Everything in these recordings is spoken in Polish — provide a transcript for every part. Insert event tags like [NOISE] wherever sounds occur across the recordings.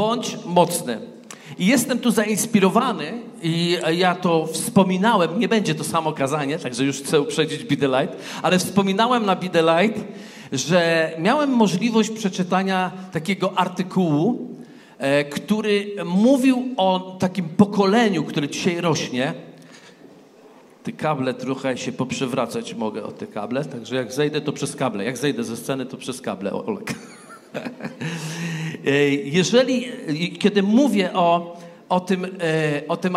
Bądź mocny. I jestem tu zainspirowany i ja to wspominałem, nie będzie to samo kazanie, także już chcę uprzedzić Be Light, ale wspominałem na Be Light, że miałem możliwość przeczytania takiego artykułu, e, który mówił o takim pokoleniu, które dzisiaj rośnie. Te kable trochę się poprzewracać mogę o te kable, także jak zejdę, to przez kable. Jak zejdę ze sceny, to przez kable, Olek. E, jeżeli, kiedy mówię o, o tym, e, o tym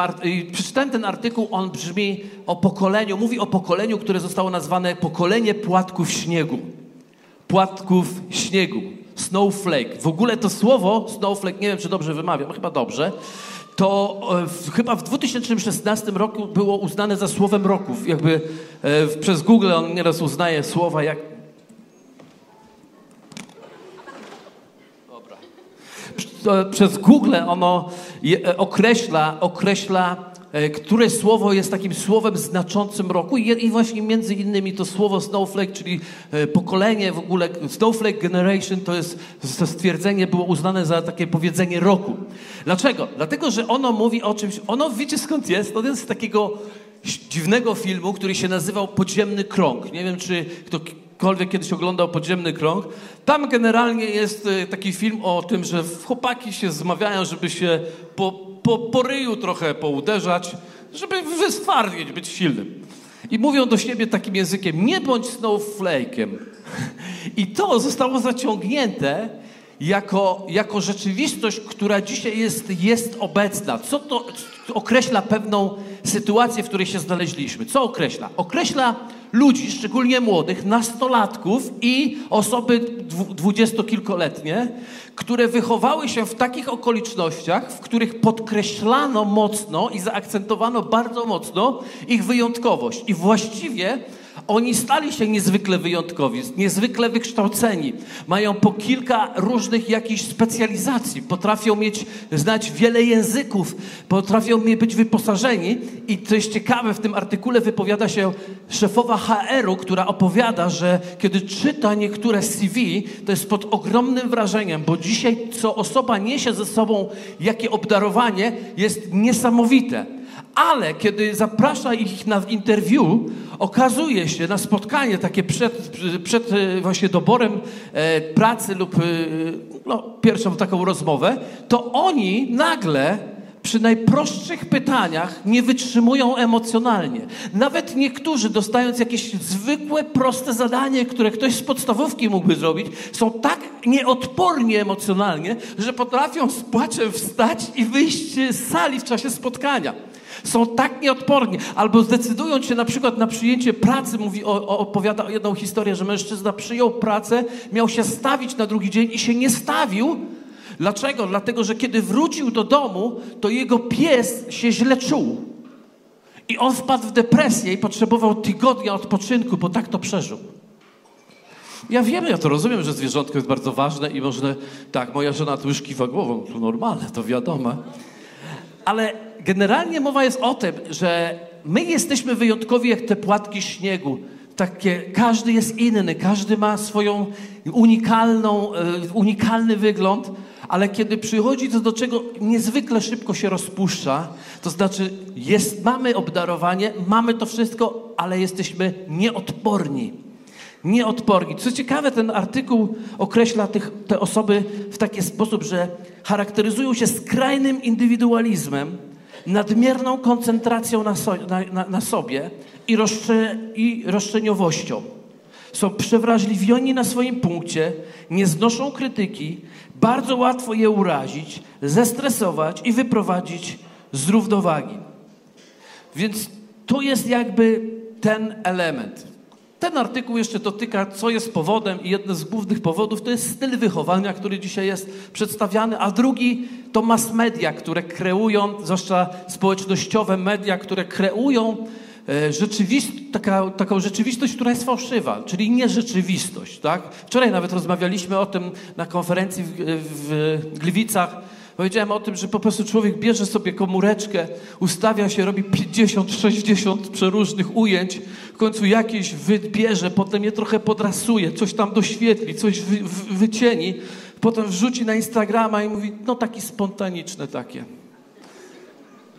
przeczytałem ten artykuł, on brzmi o pokoleniu, mówi o pokoleniu, które zostało nazwane pokolenie płatków śniegu. Płatków śniegu. Snowflake. W ogóle to słowo snowflake, nie wiem czy dobrze wymawiam, chyba dobrze, to e, w, chyba w 2016 roku było uznane za słowem roku. Jakby e, przez Google on nieraz uznaje słowa jak przez Google ono je, określa, określa, e, które słowo jest takim słowem znaczącym roku I, właśnie między innymi to słowo snowflake, czyli e, pokolenie w ogóle, snowflake generation to jest, to stwierdzenie było uznane za takie powiedzenie roku. Dlaczego? Dlatego, że ono mówi o czymś, ono wiecie skąd jest? To jest z takiego dziwnego filmu, który się nazywał Podziemny Krąg. Nie wiem, czy kto ktokolwiek kiedyś oglądał Podziemny Krąg, tam generalnie jest y, taki film o tym, że chłopaki się zmawiają, żeby się po, po, po ryju trochę pouderzać, żeby wystwarnieć, być silnym. I mówią do siebie takim językiem, nie bądź snowflake'em. [LAUGHS] I to zostało zaciągnięte jako, jako rzeczywistość, która dzisiaj jest, jest obecna. Co to określa pewną sytuację, w której się znaleźliśmy? Co określa? Określa ludzi, szczególnie młodych, nastolatków i osoby dwudziestokilkoletnie, które wychowały się w takich okolicznościach, w których podkreślano mocno i zaakcentowano bardzo mocno ich wyjątkowość. I właściwie oni stali się niezwykle wyjątkowi, niezwykle wykształceni. Mają po kilka różnych jakichś specjalizacji. Potrafią mieć, znać wiele języków. Potrafią być wyposażeni. I co jest ciekawe, w tym artykule wypowiada się szefowa HR-u, która opowiada, że kiedy czyta niektóre CV, to jest pod ogromnym wrażeniem, bo dzisiaj co osoba niesie ze sobą, jakie obdarowanie, jest niesamowite ale kiedy zaprasza ich na interview, okazuje się na spotkanie takie przed, przed e, właśnie doborem e, pracy lub e, no, pierwszą taką rozmowę, to oni nagle przy najprostszych pytaniach nie wytrzymują emocjonalnie. Nawet niektórzy, dostając jakieś zwykłe, proste zadanie, które ktoś z podstawówki mógłby zrobić, są tak nieodporni emocjonalnie, że potrafią z płaczem wstać i wyjść z sali w czasie spotkania. Są tak nieodporni. Albo zdecydują się na przykład na przyjęcie pracy. Mówi, o, o, opowiada jedną historię, że mężczyzna przyjął pracę, miał się stawić na drugi dzień i się nie stawił. Dlaczego? Dlatego, że kiedy wrócił do domu, to jego pies się źle czuł. I on wpadł w depresję i potrzebował tygodnia odpoczynku, bo tak to przeżył. Ja wiem, ja to rozumiem, że zwierzątko jest bardzo ważne i można, tak, moja żona tu już kiwa głową, to normalne, to wiadomo. Ale generalnie mowa jest o tym, że my jesteśmy wyjątkowi jak te płatki śniegu. Takie, każdy jest inny, każdy ma swoją unikalną, e, unikalny wygląd, ale kiedy przychodzi to do czego niezwykle szybko się rozpuszcza, to znaczy jest, mamy obdarowanie, mamy to wszystko, ale jesteśmy nieodporni. Nieodporni. Co ciekawe, ten artykuł określa tych, te osoby w taki sposób, że charakteryzują się skrajnym indywidualizmem, nadmierną koncentracją na, so, na, na, na sobie i, roszcze, i roszczeniowością. Są przewrażliwioni na swoim punkcie, nie znoszą krytyki, bardzo łatwo je urazić, zestresować i wyprowadzić z równowagi. Więc to jest jakby ten element. Ten artykuł jeszcze dotyka, co jest powodem i jeden z głównych powodów to jest styl wychowania, który dzisiaj jest przedstawiany, a drugi to mass media, które kreują, zwłaszcza społecznościowe media, które kreują e, rzeczywist, taka, taką rzeczywistość, która jest fałszywa, czyli nierzeczywistość. Tak? Wczoraj nawet rozmawialiśmy o tym na konferencji w, w Gliwicach, Powiedziałem o tym, że po prostu człowiek bierze sobie komóreczkę, ustawia się, robi 50-60 przeróżnych ujęć, w końcu jakieś wybierze, potem je trochę podrasuje, coś tam doświetli, coś wy, wy, wycieni, potem wrzuci na Instagrama i mówi, no taki spontaniczne takie.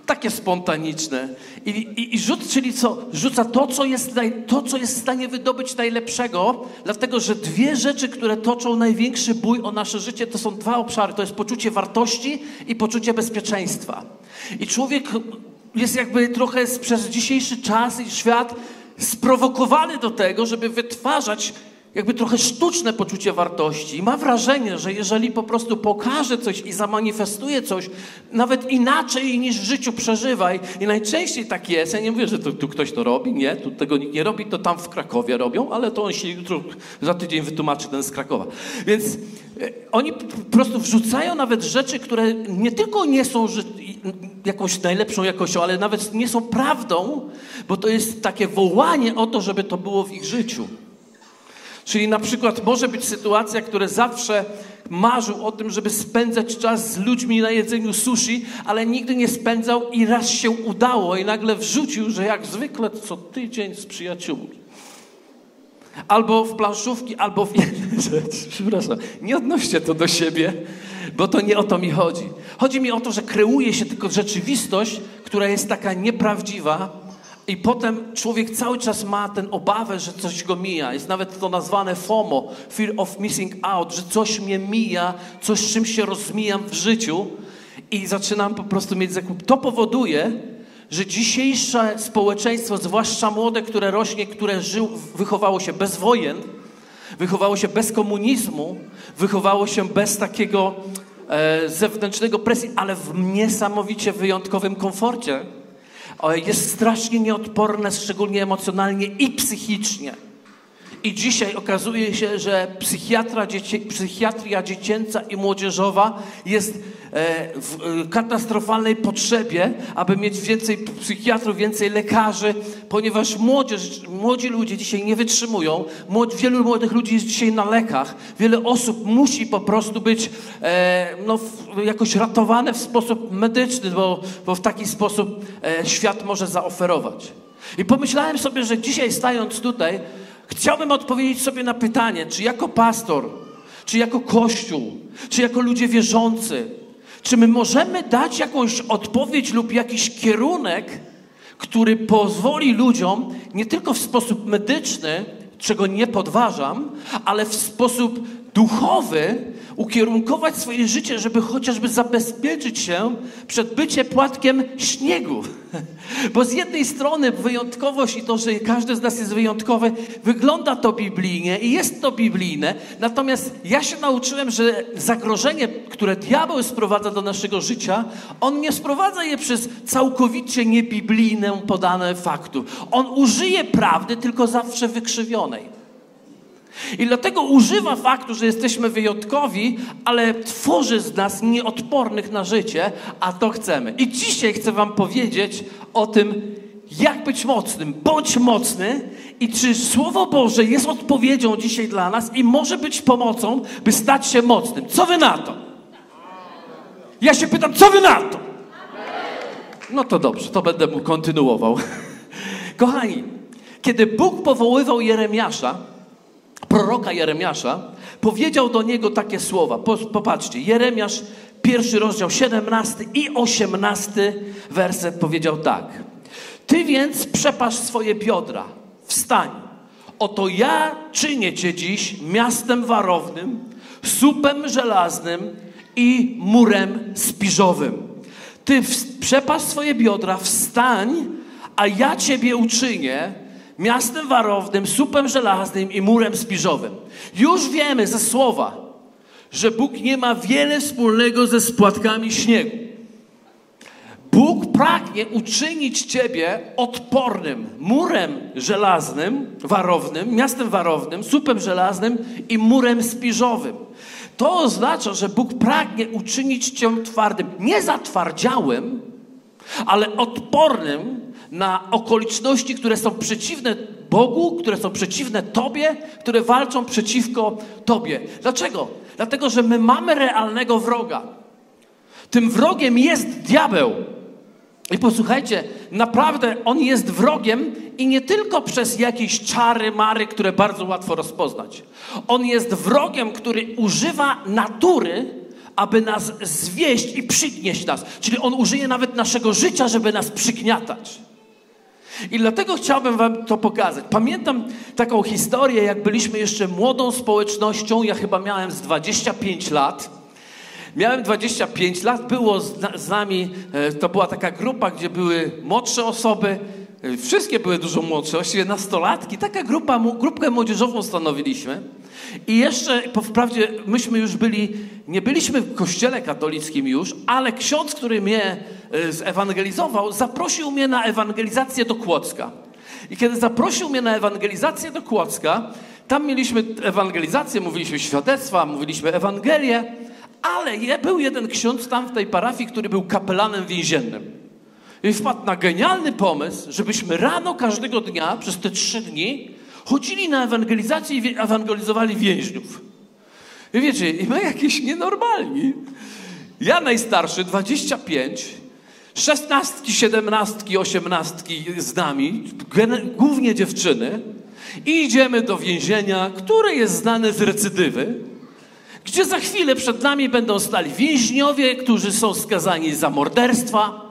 Takie spontaniczne. I, i, i rzut, czyli co? Rzuca to co, jest naj, to, co jest w stanie wydobyć najlepszego, dlatego że dwie rzeczy, które toczą największy bój o nasze życie, to są dwa obszary. To jest poczucie wartości i poczucie bezpieczeństwa. I człowiek jest jakby trochę przez dzisiejszy czas i świat sprowokowany do tego, żeby wytwarzać jakby trochę sztuczne poczucie wartości. Ma wrażenie, że jeżeli po prostu pokaże coś i zamanifestuje coś, nawet inaczej niż w życiu przeżywaj, i najczęściej tak jest, ja nie mówię, że tu, tu ktoś to robi, nie, tu tego nikt nie robi, to tam w Krakowie robią, ale to on się jutro, za tydzień wytłumaczy ten z Krakowa. Więc e, oni po prostu wrzucają nawet rzeczy, które nie tylko nie są jakąś najlepszą jakością, ale nawet nie są prawdą, bo to jest takie wołanie o to, żeby to było w ich życiu. Czyli na przykład może być sytuacja, która zawsze marzył o tym, żeby spędzać czas z ludźmi na jedzeniu sushi, ale nigdy nie spędzał i raz się udało i nagle wrzucił, że jak zwykle co tydzień z przyjaciółmi. Albo w planszówki, albo w [LAUGHS] inne. Przepraszam, nie odnoście to do siebie, bo to nie o to mi chodzi. Chodzi mi o to, że kreuje się tylko rzeczywistość, która jest taka nieprawdziwa, i potem człowiek cały czas ma tę obawę, że coś go mija. Jest nawet to nazwane FOMO, fear of missing out, że coś mnie mija, coś z czym się rozmijam w życiu i zaczynam po prostu mieć zakup. To powoduje, że dzisiejsze społeczeństwo, zwłaszcza młode, które rośnie, które żył, wychowało się bez wojen, wychowało się bez komunizmu, wychowało się bez takiego e, zewnętrznego presji, ale w niesamowicie wyjątkowym komforcie jest strasznie nieodporne, szczególnie emocjonalnie i psychicznie. I dzisiaj okazuje się, że psychiatra, dzieci, psychiatria dziecięca i młodzieżowa jest w e, katastrofalnej potrzebie, aby mieć więcej psychiatrów, więcej lekarzy, ponieważ młodzież, młodzi ludzie dzisiaj nie wytrzymują. Młodzi, wielu młodych ludzi jest dzisiaj na lekach. Wiele osób musi po prostu być e, no, jakoś ratowane w sposób medyczny, bo, bo w taki sposób świat może zaoferować. I pomyślałem sobie, że dzisiaj stając tutaj, Chciałbym odpowiedzieć sobie na pytanie, czy jako pastor, czy jako kościół, czy jako ludzie wierzący, czy my możemy dać jakąś odpowiedź lub jakiś kierunek, który pozwoli ludziom nie tylko w sposób medyczny, czego nie podważam, ale w sposób duchowy ukierunkować swoje życie, żeby chociażby zabezpieczyć się przed byciem płatkiem śniegu. [LAUGHS] Bo z jednej strony wyjątkowość i to, że każdy z nas jest wyjątkowy, wygląda to biblijnie i jest to biblijne. Natomiast ja się nauczyłem, że zagrożenie, które diabeł sprowadza do naszego życia, on nie sprowadza je przez całkowicie niebiblijne podane faktu. On użyje prawdy, tylko zawsze wykrzywionej. I dlatego używa faktu, że jesteśmy wyjątkowi, ale tworzy z nas nieodpornych na życie, a to chcemy. I dzisiaj chcę Wam powiedzieć o tym, jak być mocnym. Bądź mocny i czy Słowo Boże jest odpowiedzią dzisiaj dla nas i może być pomocą, by stać się mocnym. Co Wy na to? Ja się pytam, co Wy na to? No to dobrze, to będę mu kontynuował. [LAUGHS] Kochani, kiedy Bóg powoływał Jeremiasza, proroka Jeremiasza, powiedział do niego takie słowa. Popatrzcie, Jeremiasz, pierwszy rozdział, 17 i 18 werset powiedział tak. Ty więc przepasz swoje biodra, wstań. Oto ja czynię cię dziś miastem warownym, słupem żelaznym i murem spiżowym. Ty przepasz swoje biodra, wstań, a ja ciebie uczynię miastem warownym, słupem żelaznym i murem spiżowym. Już wiemy ze słowa, że Bóg nie ma wiele wspólnego ze spłatkami śniegu. Bóg pragnie uczynić Ciebie odpornym murem żelaznym, warownym, miastem warownym, słupem żelaznym i murem spiżowym. To oznacza, że Bóg pragnie uczynić Cię twardym, nie zatwardziałym, ale odpornym na okoliczności, które są przeciwne Bogu, które są przeciwne Tobie, które walczą przeciwko Tobie. Dlaczego? Dlatego, że my mamy realnego wroga. Tym wrogiem jest diabeł. I posłuchajcie, naprawdę on jest wrogiem i nie tylko przez jakieś czary, mary, które bardzo łatwo rozpoznać. On jest wrogiem, który używa natury, aby nas zwieść i przygnieść nas. Czyli on użyje nawet naszego życia, żeby nas przygniatać. I dlatego chciałbym Wam to pokazać. Pamiętam taką historię, jak byliśmy jeszcze młodą społecznością. Ja chyba miałem z 25 lat. Miałem 25 lat, było z, nami, e, to była taka grupa, gdzie były młodsze osoby, wszystkie były dużo młodsze, właściwie nastolatki. Taka grupa, grupkę młodzieżową stanowiliśmy. I jeszcze, wprawdzie, myśmy już byli, nie byliśmy w kościele katolickim już, ale ksiądz, który mnie e, zewangelizował, zaprosił mnie na ewangelizację do Kłodzka. I kiedy zaprosił mnie na ewangelizację do Kłodzka, tam mieliśmy ewangelizację, mówiliśmy świadectwa, mówiliśmy Ewangelię, ale był jeden ksiądz tam w tej parafii, który był kapelanem więziennym. I wpadł na genialny pomysł, żebyśmy rano każdego dnia przez te trzy dni chodzili na ewangelizację i ewangelizowali więźniów. I wiecie, i my jakieś nienormalni. Ja najstarszy, 25, szesnastki, siedemnastki, osiemnastki z nami, głównie dziewczyny, i idziemy do więzienia, które jest znane z recydywy, gdzie za chwilę przed nami będą stali więźniowie, którzy są skazani za morderstwa,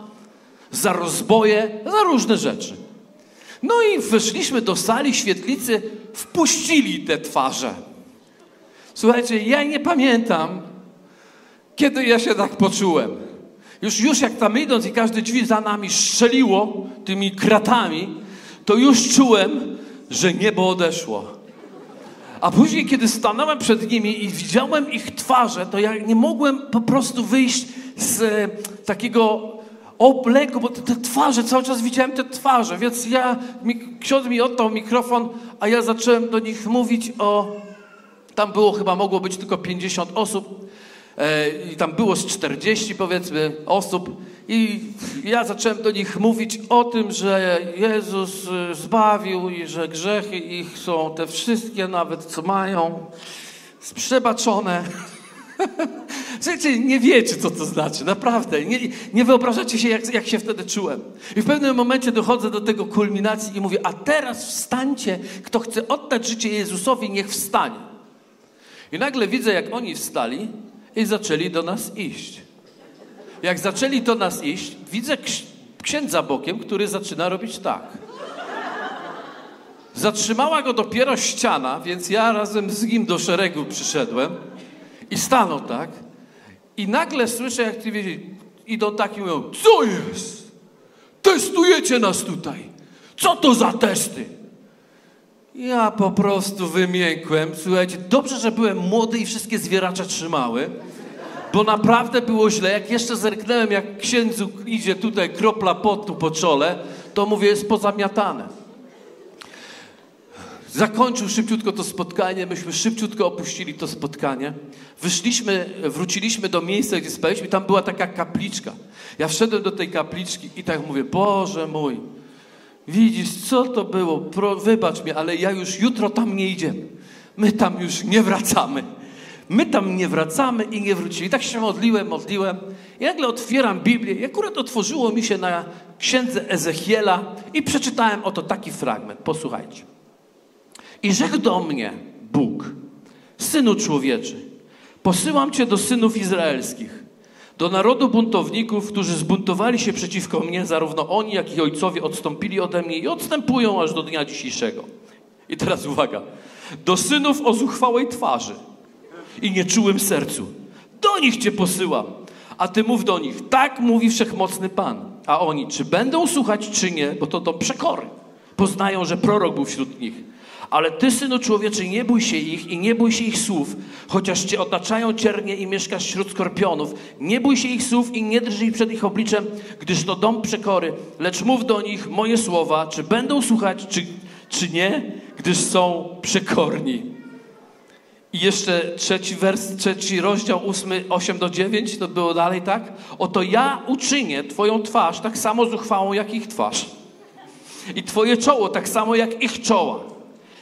za rozboje, za różne rzeczy. No i weszliśmy do sali świetlicy, wpuścili te twarze. Słuchajcie, ja nie pamiętam, kiedy ja się tak poczułem. Już, już jak tam idąc i każde drzwi za nami strzeliło tymi kratami, to już czułem, że niebo odeszło. A później, kiedy stanąłem przed nimi i widziałem ich twarze, to ja nie mogłem po prostu wyjść z e, takiego obleku, bo te, te, twarze, cały czas widziałem te twarze, więc ja, mi, ksiądz mi oddał mikrofon, a ja zacząłem do nich mówić o, tam było chyba, mogło być tylko 50 osób, e, i tam było z 40 powiedzmy osób i ja zacząłem do nich mówić o tym, że Jezus e, zbawił i że grzechy ich są te wszystkie nawet, co mają, przebaczone. Słuchajcie, [LAUGHS] nie wiecie, co to znaczy, naprawdę. Nie, nie wyobrażacie się, jak, jak się wtedy czułem. I w pewnym momencie dochodzę do tego kulminacji i mówię, a teraz wstańcie, kto chce oddać życie Jezusowi, niech wstanie. I nagle widzę, jak oni wstali i zaczęli do nas iść. Jak zaczęli do nas iść, widzę księdza bokiem, który zaczyna robić tak. Zatrzymała go dopiero ściana, więc ja razem z nim do szeregu przyszedłem. I stanął tak. I nagle słyszę, jak ty wiecie, idą tak i mówią, co jest? Testujecie nas tutaj. Co to za testy? Ja po prostu wymiękłem. Słuchajcie, dobrze, że byłem młody i wszystkie zwieracze trzymały, bo naprawdę było źle. Jak jeszcze zerknąłem, jak księdzu idzie tutaj kropla potu po czole, to mówię, jest pozamiatane. Zakończył szybciutko to spotkanie, myśmy szybciutko opuścili to spotkanie. Wyszliśmy, wróciliśmy do miejsca, gdzie spaliśmy, tam była taka kapliczka. Ja wszedłem do tej kapliczki i tak mówię, Boże mój, widzisz, co to było? Pro, wybacz mi, ale ja już jutro tam nie idziemy. My tam już nie wracamy. My tam nie wracamy i nie wrócimy. I tak się modliłem, modliłem. I nagle otwieram Biblię i akurat otworzyło mi się na księdze Ezechiela i przeczytałem oto taki fragment. Posłuchajcie. I rzekł do mnie Bóg, synu człowieczy, posyłam cię do synów izraelskich, do narodu buntowników, którzy zbuntowali się przeciwko mnie, zarówno oni, jak i ojcowie odstąpili ode mnie i odstępują aż do dnia dzisiejszego. I teraz uwaga. Do synów o zuchwałej twarzy i nieczułym sercu. Do nich cię posyłam. A ty mów do nich, tak mówi wszechmocny Pan. A oni, czy będą słuchać, czy nie, bo to do przekory. Poznają, że prorok był wśród nich. Ale ty, synu człowieczy, nie bój się ich i nie bój się ich słów, chociaż cię otaczają ciernie i mieszkasz wśród skorpionów. Nie bój się ich słów i nie drżyj przed ich obliczem, gdyż to dom przekory. Lecz mów do nich moje słowa, czy będą słuchać, czy, czy nie, gdyż są przekorni. I jeszcze trzeci wers, trzeci rozdział, ósmy, osiem do dziewięć, to było dalej tak? Oto ja uczynię twoją twarz tak samo zuchwałą, jak ich twarz. I twoje czoło tak samo, jak ich czoła.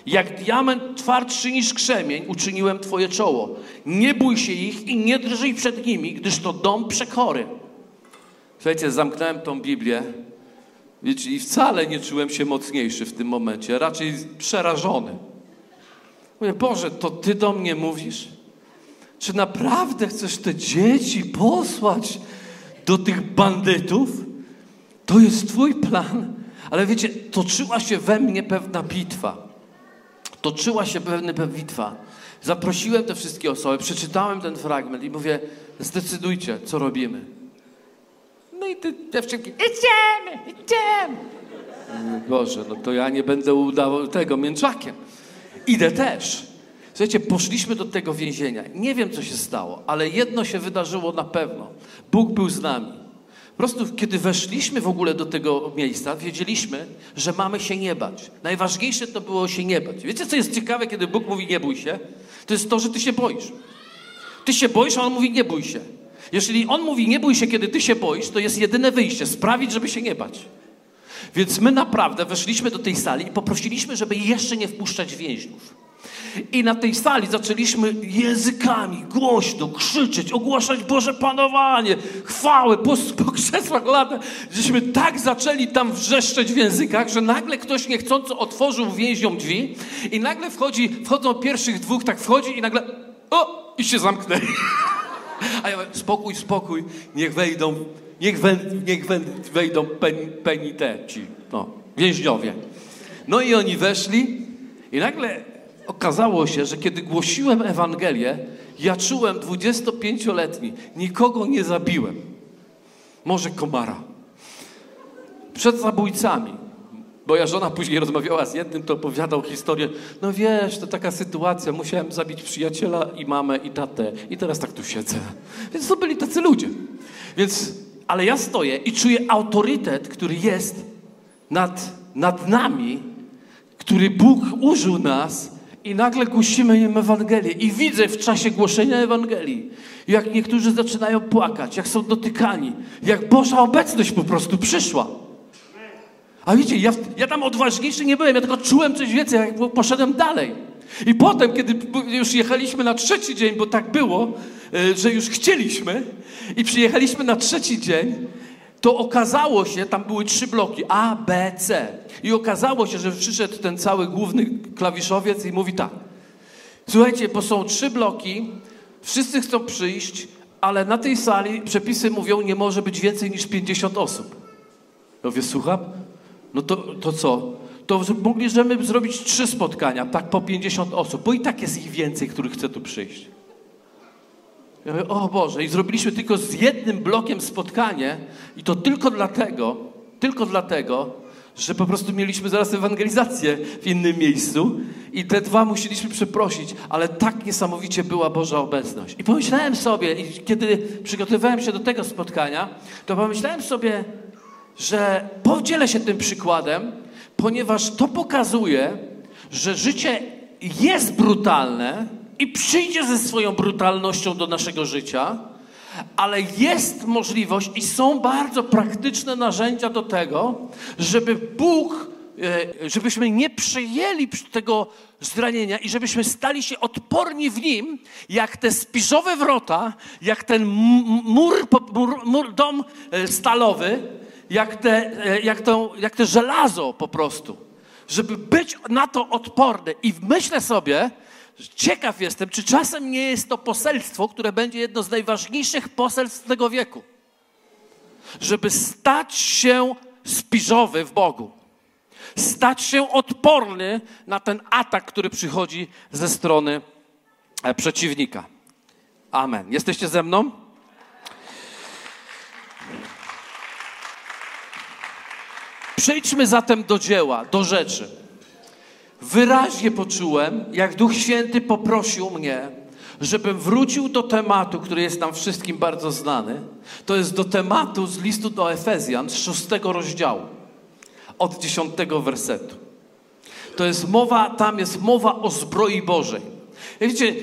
Jak diament twardszy niż krzemień uczyniłem Twoje czoło. Nie bój się ich i nie drżyj przed nimi, gdyż to dom przekory. Słuchajcie, zamknąłem tą Biblię wiecie, i wcale nie czułem się mocniejszy w tym momencie, raczej przerażony. Mówię, Boże, to Ty do mnie mówisz? Czy naprawdę chcesz te dzieci posłać do tych bandytów? To jest Twój plan. Ale wiecie, toczyła się we mnie pewna bitwa. Toczyła się pewna bitwa. Zaprosiłem te wszystkie osoby, przeczytałem ten fragment i mówię, zdecydujcie, co robimy. No i te dziewczynki, idziemy, idziemy. Boże, no to ja nie będę udawał tego mięczakiem. Idę też. Słuchajcie, poszliśmy do tego więzienia. Nie wiem, co się stało, ale jedno się wydarzyło na pewno. Bóg był z nami. Prostu, kiedy weszliśmy w ogóle do tego miejsca, wiedzieliśmy, że mamy się nie bać. Najważniejsze to było się nie bać. Wiecie, co jest ciekawe, kiedy Bóg mówi nie bój się? To jest to, że ty się boisz. Ty się boisz, a On mówi nie bój się. Jeżeli On mówi nie bój się, kiedy ty się boisz, to jest jedyne wyjście. Sprawić, żeby się nie bać. Więc my naprawdę weszliśmy do tej sali i poprosiliśmy, żeby jeszcze nie wpuszczać więźniów. I na tej sali zaczęliśmy językami głośno krzyczeć, ogłaszać Boże Panowanie, chwałę po, po krzesłach lata. Żeśmy tak zaczęli tam wrzeszczeć w językach, że nagle ktoś niechcąco otworzył więźniom drzwi i nagle wchodzi, wchodzą pierwszych dwóch, tak wchodzi i nagle o, i się zamknęli. A ja mówię, spokój, spokój, niech wejdą, niech, we, niech we, wejdą pen, penitenci, no, więźniowie. No i oni weszli i nagle okazało się, że kiedy głosiłem Ewangelię, ja czułem 25-letni, nikogo nie zabiłem. Może komara. Przed zabójcami. Moja żona później rozmawiała z jednym, to opowiadał historię. No wiesz, to taka sytuacja, musiałem zabić przyjaciela i mamę i tatę i teraz tak tu siedzę. Więc to byli tacy ludzie. Więc, ale ja stoję i czuję autorytet, który jest nad, nad nami, który Bóg użył nas i nagle głosimy im Ewangelię. I widzę w czasie głoszenia Ewangelii, jak niektórzy zaczynają płakać, jak są dotykani, jak Boża obecność po prostu przyszła. A wiecie, ja, ja tam odważniejszy nie byłem, ja tylko czułem coś więcej, jak poszedłem dalej. I potem, kiedy już jechaliśmy na trzeci dzień, bo tak było, e, że już chcieliśmy i przyjechaliśmy na trzeci dzień, to okazało się, tam były trzy bloki, A, B, C. I okazało się, że przyszedł ten cały główny klawiszowiec i mówi tak. Słuchajcie, bo są trzy bloki, wszyscy chcą przyjść, ale na tej sali przepisy mówią, nie może być więcej niż 50 osób. Ja mówię, słucham? No to, to co? To mogliśmy zrobić trzy spotkania, tak po 50 osób, bo i tak jest ich więcej, których chce tu przyjść. Ja mówię, o Boże, i zrobiliśmy tylko z jednym blokiem spotkanie i to tylko dlatego, tylko dlatego, że po prostu mieliśmy zaraz ewangelizację w innym miejscu i te dwa musieliśmy przeprosić, ale tak niesamowicie była Boża obecność. I pomyślałem sobie, i kiedy przygotowywałem się do tego spotkania, to pomyślałem sobie, że podzielę się tym przykładem, ponieważ to pokazuje, że życie jest brutalne i przyjdzie ze swoją brutalnością do naszego życia, ale jest możliwość i są bardzo praktyczne narzędzia do tego, żeby Bóg, e, żebyśmy nie przyjęli tego zranienia i żebyśmy stali się odporni w nim, jak te spiżowe wrota, jak ten mur, mur, mur dom e, stalowy, jak te, e, jak, to, jak te żelazo po prostu. Żeby być na to odporny. I myślę sobie, ciekaw jestem, czy czasem nie jest to poselstwo, które będzie jedno z najważniejszych poselstw tego wieku. Żeby stać się spiżowy w Bogu. Stać się odporny na ten atak, który przychodzi ze strony e, przeciwnika. Amen. Jesteście ze mną? Przejdźmy zatem do dzieła, do rzeczy. Wyraźnie poczułem, jak Duch Święty poprosił mnie, żebym wrócił do tematu, który jest nam wszystkim bardzo znany. To jest do tematu z listu do Efezjan, z szóstego rozdziału, od dziesiątego wersetu. To jest mowa, tam jest mowa o zbroi Bożej. Wiecie,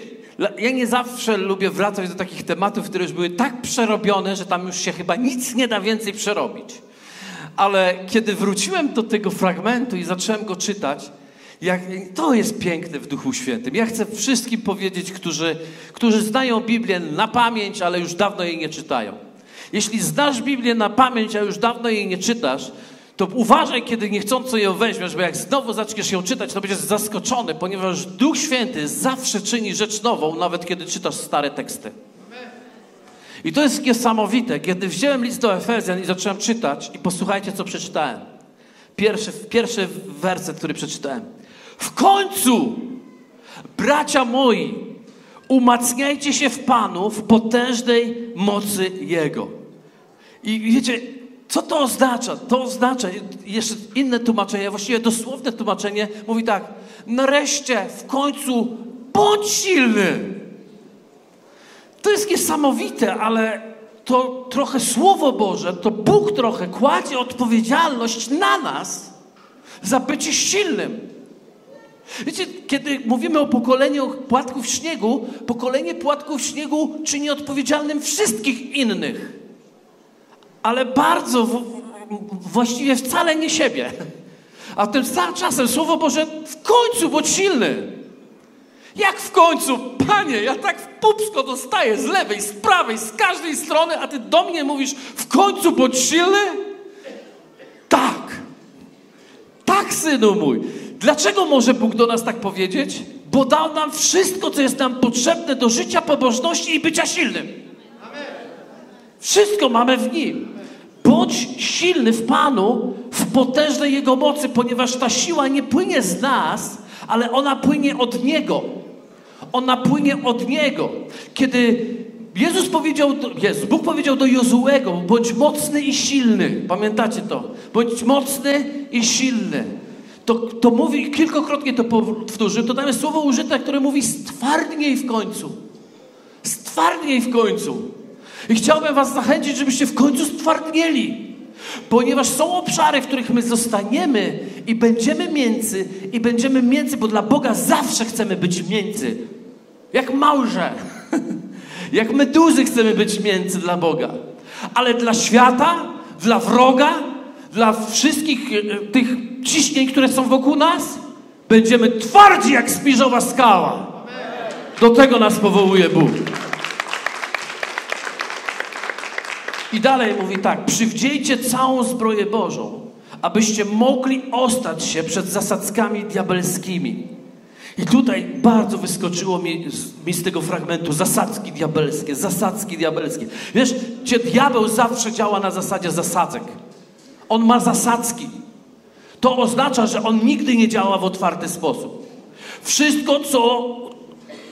ja nie zawsze lubię wracać do takich tematów, które już były tak przerobione, że tam już się chyba nic nie da więcej przerobić ale kiedy wróciłem do tego fragmentu i zacząłem go czytać, jak, to jest piękne w Duchu Świętym. Ja chcę wszystkim powiedzieć, którzy, którzy znają Biblię na pamięć, ale już dawno jej nie czytają. Jeśli znasz Biblię na pamięć, a już dawno jej nie czytasz, to uważaj, kiedy niechcąco ją weźmiesz, bo jak znowu zaczniesz ją czytać, to będziesz zaskoczony, ponieważ Duch Święty zawsze czyni rzecz nową, nawet kiedy czytasz stare teksty. I to jest niesamowite. Kiedy wziąłem list do Efezjan i zacząłem czytać, i posłuchajcie, co przeczytałem. Pierwszy, pierwszy werset, który przeczytałem. W końcu, bracia moi, umacniajcie się w Panu w potężnej mocy Jego. I wiecie, co to oznacza? To oznacza, jeszcze inne tłumaczenie, właściwie dosłowne tłumaczenie mówi tak. Nareszcie, w końcu, bądź silny. To jest niesamowite, ale to trochę Słowo Boże, to Bóg trochę kładzie odpowiedzialność na nas za bycie silnym. Wiecie, kiedy mówimy o pokoleniu płatków śniegu, pokolenie płatków śniegu czyni odpowiedzialnym wszystkich innych. Ale bardzo, właściwie wcale nie siebie. A tym czasem Słowo Boże w końcu bądź silny. Jak w końcu, panie, ja tak w pupsko dostaję z lewej, z prawej, z każdej strony, a ty do mnie mówisz, w końcu bądź silny? Tak. Tak, synu mój. Dlaczego może Bóg do nas tak powiedzieć? Bo dał nam wszystko, co jest nam potrzebne do życia, pobożności i bycia silnym. Wszystko mamy w Nim. Bądź silny w Panu, w potężnej Jego mocy, ponieważ ta siła nie płynie z nas, ale ona płynie od Niego. Ona płynie od Niego. Kiedy Jezus powiedział, Jezus, Bóg powiedział do Jozułego, bądź mocny i silny. Pamiętacie to? Bądź mocny i silny. To, to mówi, kilkokrotnie to powtórzył, to tam jest słowo użyte, które mówi stwardniej w końcu. Stwardniej w końcu. I chciałbym was zachęcić, żebyście w końcu stwardnieli. Ponieważ są obszary, w których my zostaniemy i będziemy między, i będziemy między, bo dla Boga zawsze chcemy być między. Jak małże. [LAUGHS] Jak meduzy chcemy być między dla Boga. Ale dla świata, dla wroga, dla wszystkich e, tych ciśnień, które są wokół nas, będziemy twardzi jak spiżowa skała. Do tego nas powołuje Bóg. I dalej mówi tak: przywdziejcie całą zbroję Bożą, abyście mogli ostać się przed zasadzkami diabelskimi. I tutaj bardzo wyskoczyło mi, mi, z tego fragmentu zasadzki diabelskie, zasadzki diabelskie. Wiesz, gdzie diabeł zawsze działa na zasadzie zasadzek. On ma zasadzki. To oznacza, że on nigdy nie działa w otwarty sposób. Wszystko, co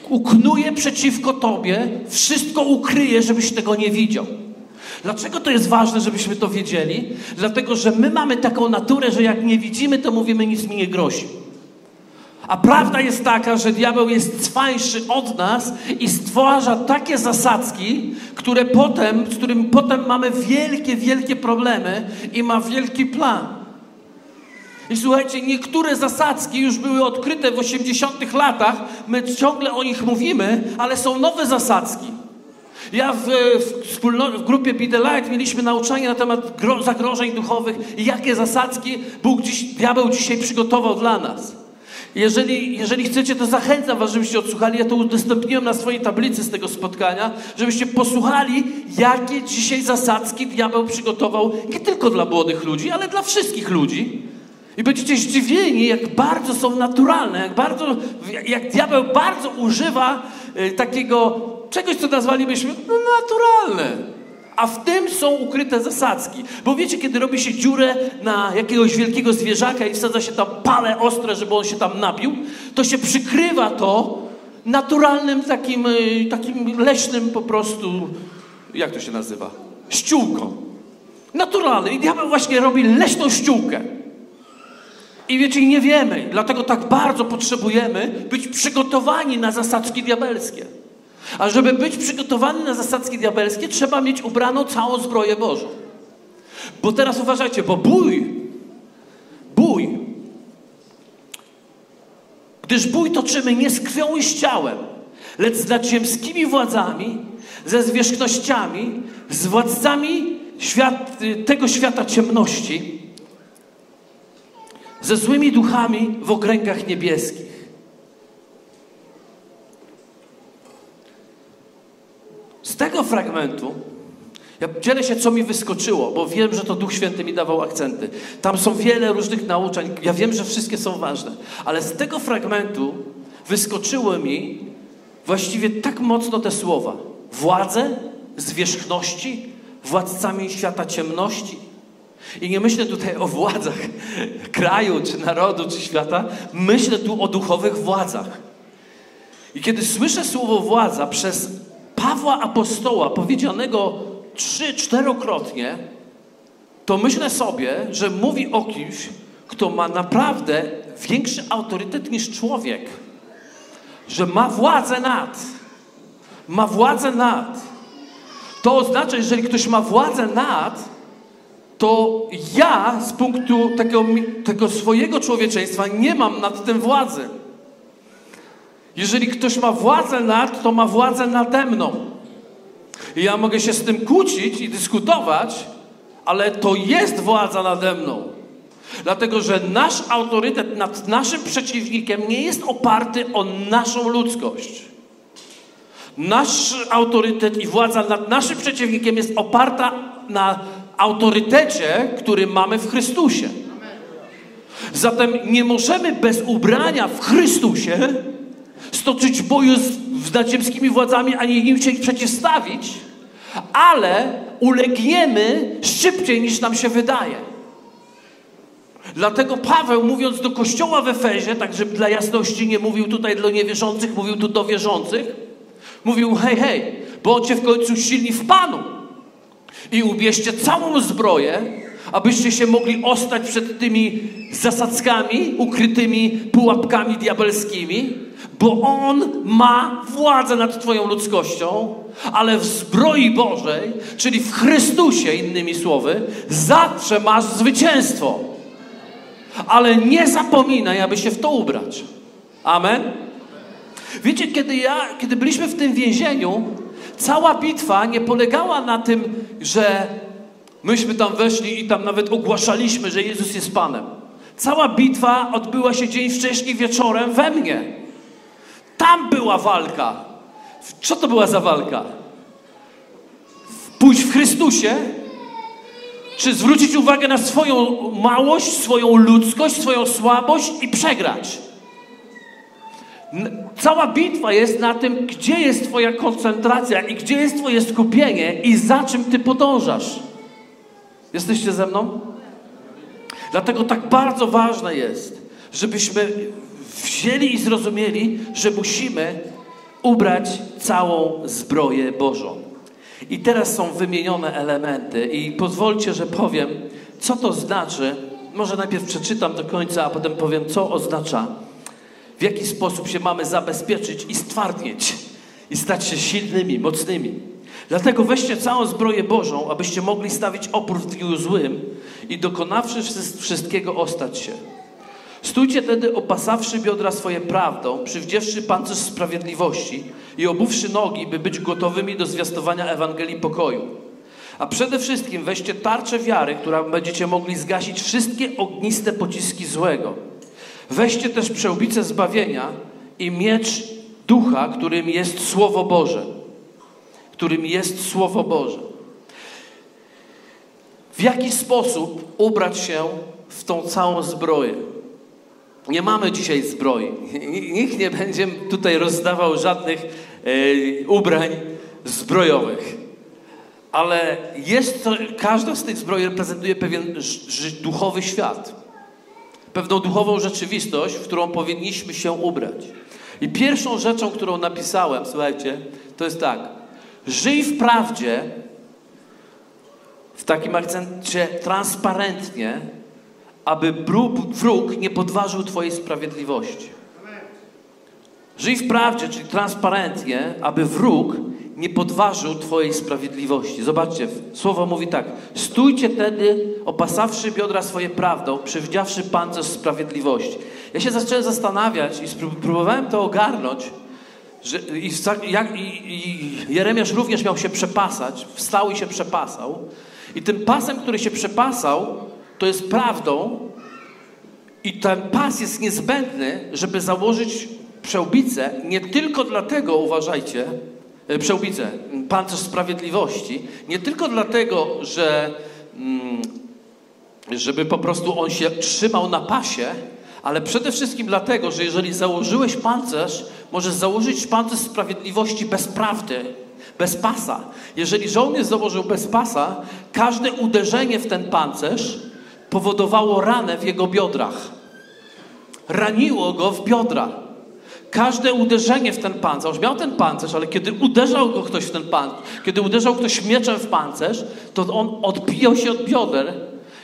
uknuje przeciwko tobie, wszystko ukryje, żebyś tego nie widział. Dlaczego to jest ważne, żebyśmy to wiedzieli? Dlatego, że my mamy taką naturę, że jak nie widzimy, to mówimy, nic mi nie grozi. A prawda jest taka, że diabeł jest cwańszy od nas i stwarza takie zasadzki, które potem, z którym potem mamy wielkie, wielkie problemy i ma wielki plan. I słuchajcie, niektóre zasadzki już były odkryte w 80 latach, my ciągle o nich mówimy, ale są nowe zasadzki. Ja w, w, w grupie Be The Light mieliśmy nauczanie na temat gro, zagrożeń duchowych i jakie zasadzki Bóg dziś, diabeł dzisiaj przygotował dla nas. Jeżeli, jeżeli chcecie, to zachęcam Was, żebyście odsłuchali. Ja to udostępniłem na swojej tablicy z tego spotkania, żebyście posłuchali, jakie dzisiaj zasadzki diabeł przygotował nie tylko dla młodych ludzi, ale dla wszystkich ludzi. I będziecie zdziwieni, jak bardzo są naturalne, jak bardzo, jak diabeł bardzo używa y, takiego czegoś, co nazwalibyśmy naturalne. A w tym są ukryte zasadzki. Bo wiecie, kiedy robi się dziurę na jakiegoś wielkiego zwierzaka i wsadza się tam pale ostre, żeby on się tam nabił, to się przykrywa to naturalnym takim, y, takim leśnym po prostu, jak to się nazywa? Ściółką. Naturalny. I diabeł właśnie robi leśną ściółkę. I wiecie, nie wiemy. Dlatego tak bardzo potrzebujemy być przygotowani na zasadzki diabelskie. A żeby być przygotowany na zasadzki diabelskie, trzeba mieć ubraną całą zbroję Bożą. Bo teraz uważajcie, bo bój, bój, gdyż bój toczymy nie z krwią i z ciałem, lecz z nadziemskimi władzami, ze zwierzchnościami, z władcami świat, tego świata ciemności, ze złymi duchami w okręgach niebieskich. Z tego fragmentu Ja dzielę się, co mi wyskoczyło, bo wiem, że to Duch Święty mi dawał akcenty. Tam są wiele różnych nauczeń. Ja wiem, że wszystkie są ważne. Ale z tego fragmentu wyskoczyły mi właściwie tak mocno te słowa. Władze, zwierzchności, władcami świata ciemności. I nie myślę tutaj o władzach kraju, czy narodu, czy świata. Myślę tu o duchowych władzach. I kiedy słyszę słowo władza przez Pawła Apostoła powiedzianego trzy, czterokrotnie, to myślę sobie, że mówi o kimś, kto ma naprawdę większy autorytet niż człowiek. Że ma władzę nad. Ma władzę nad. To oznacza, że jeżeli ktoś ma władzę nad, to ja z punktu tego, tego swojego człowieczeństwa nie mam nad tym władzy. Jeżeli ktoś ma władzę nad, to ma władzę nade mną. I ja mogę się z tym kłócić i dyskutować, ale to jest władza nade mną. Dlatego, że nasz autorytet nad naszym przeciwnikiem nie jest oparty o naszą ludzkość. Nasz autorytet i władza nad naszym przeciwnikiem jest oparta na autorytecie, który mamy w Chrystusie. Zatem nie możemy bez ubrania w Chrystusie stoczyć boju z, nadziemskimi władzami, ani im się ich przeciwstawić, ale ulegniemy szybciej niż nam się wydaje. Dlatego Paweł, mówiąc do kościoła w Efezie, tak żeby dla jasności nie mówił tutaj do niewierzących, mówił tu do wierzących, mówił: hej, hej, bądźcie w końcu silni w Panu i ubierzcie całą zbroję, abyście się mogli ostać przed tymi zasadzkami, ukrytymi pułapkami diabelskimi, bo On ma władzę nad Twoją ludzkością, ale w zbroi Bożej, czyli w Chrystusie, innymi słowy, zawsze masz zwycięstwo. Ale nie zapominaj, aby się w to ubrać. Amen. Wiecie, kiedy ja, kiedy byliśmy w tym więzieniu, cała bitwa nie polegała na tym, że myśmy tam weszli i tam nawet ogłaszaliśmy, że Jezus jest Panem. Cała bitwa odbyła się dzień wcześniej wieczorem we mnie. Tam była walka. Co to była za walka? Pójść w Chrystusie? Czy zwrócić uwagę na swoją małość, swoją ludzkość, swoją słabość i przegrać? Cała bitwa jest na tym, gdzie jest Twoja koncentracja i gdzie jest Twoje skupienie i za czym Ty podążasz. Jesteście ze mną? Dlatego tak bardzo ważne jest, żebyśmy wzięli i zrozumieli, że musimy ubrać całą zbroję Bożą. I teraz są wymienione elementy, i pozwólcie, że powiem, co to znaczy. Może najpierw przeczytam do końca, a potem powiem, co oznacza w jaki sposób się mamy zabezpieczyć i stwardnieć i stać się silnymi, mocnymi. Dlatego weźcie całą zbroję Bożą, abyście mogli stawić opór w dniu złym i dokonawszy wszystkiego ostać się. Stójcie tedy opasawszy biodra swoje prawdą, przywdziewszy pancerz sprawiedliwości i obuwszy nogi, by być gotowymi do zwiastowania Ewangelii pokoju. A przede wszystkim weźcie tarczę wiary, która będziecie mogli zgasić wszystkie ogniste pociski złego Weźcie też przełbicę zbawienia i miecz ducha, którym jest Słowo Boże. Którym jest Słowo Boże. W jaki sposób ubrać się w tą całą zbroję? Nie mamy dzisiaj zbroi. Nikt nie będzie tutaj rozdawał żadnych e, ubrań zbrojowych. Ale jest to, każda z tych zbroi reprezentuje pewien duchowy świat pewną duchową rzeczywistość, w którą powinniśmy się ubrać. I pierwszą rzeczą, którą napisałem, słuchajcie, to jest tak. Żyj w prawdzie, w takim akcencie transparentnie, aby wróg nie podważył Twojej sprawiedliwości. Żyj w prawdzie, czyli transparentnie, aby wróg nie podważył Twojej sprawiedliwości. Zobaczcie, słowo mówi tak. Stójcie tedy, opasawszy biodra swoje prawdą, przywdziawszy pancerz sprawiedliwości. Ja się zacząłem zastanawiać i próbowałem to ogarnąć, że, i, jak, i, i Jeremiasz również miał się przepasać, wstał i się przepasał. I tym pasem, który się przepasał, to jest prawdą, i ten pas jest niezbędny, żeby założyć przełbicę, nie tylko dlatego, uważajcie, e, przyłbicę, pancerz sprawiedliwości, nie tylko dlatego, że mm, żeby po prostu on się trzymał na pasie, ale przede wszystkim dlatego, że jeżeli założyłeś pancerz, możesz założyć pancerz sprawiedliwości bez prawdy, bez pasa. Jeżeli żołnierz założył bez pasa, każde uderzenie w ten pancerz powodowało ranę w jego biodrach. Raniło go w biodra. Każde uderzenie w ten pancerz, miał ten pancerz, ale kiedy uderzał go ktoś w ten pancerz, kiedy uderzał ktoś mieczem w pancerz, to on odbijał się od bioder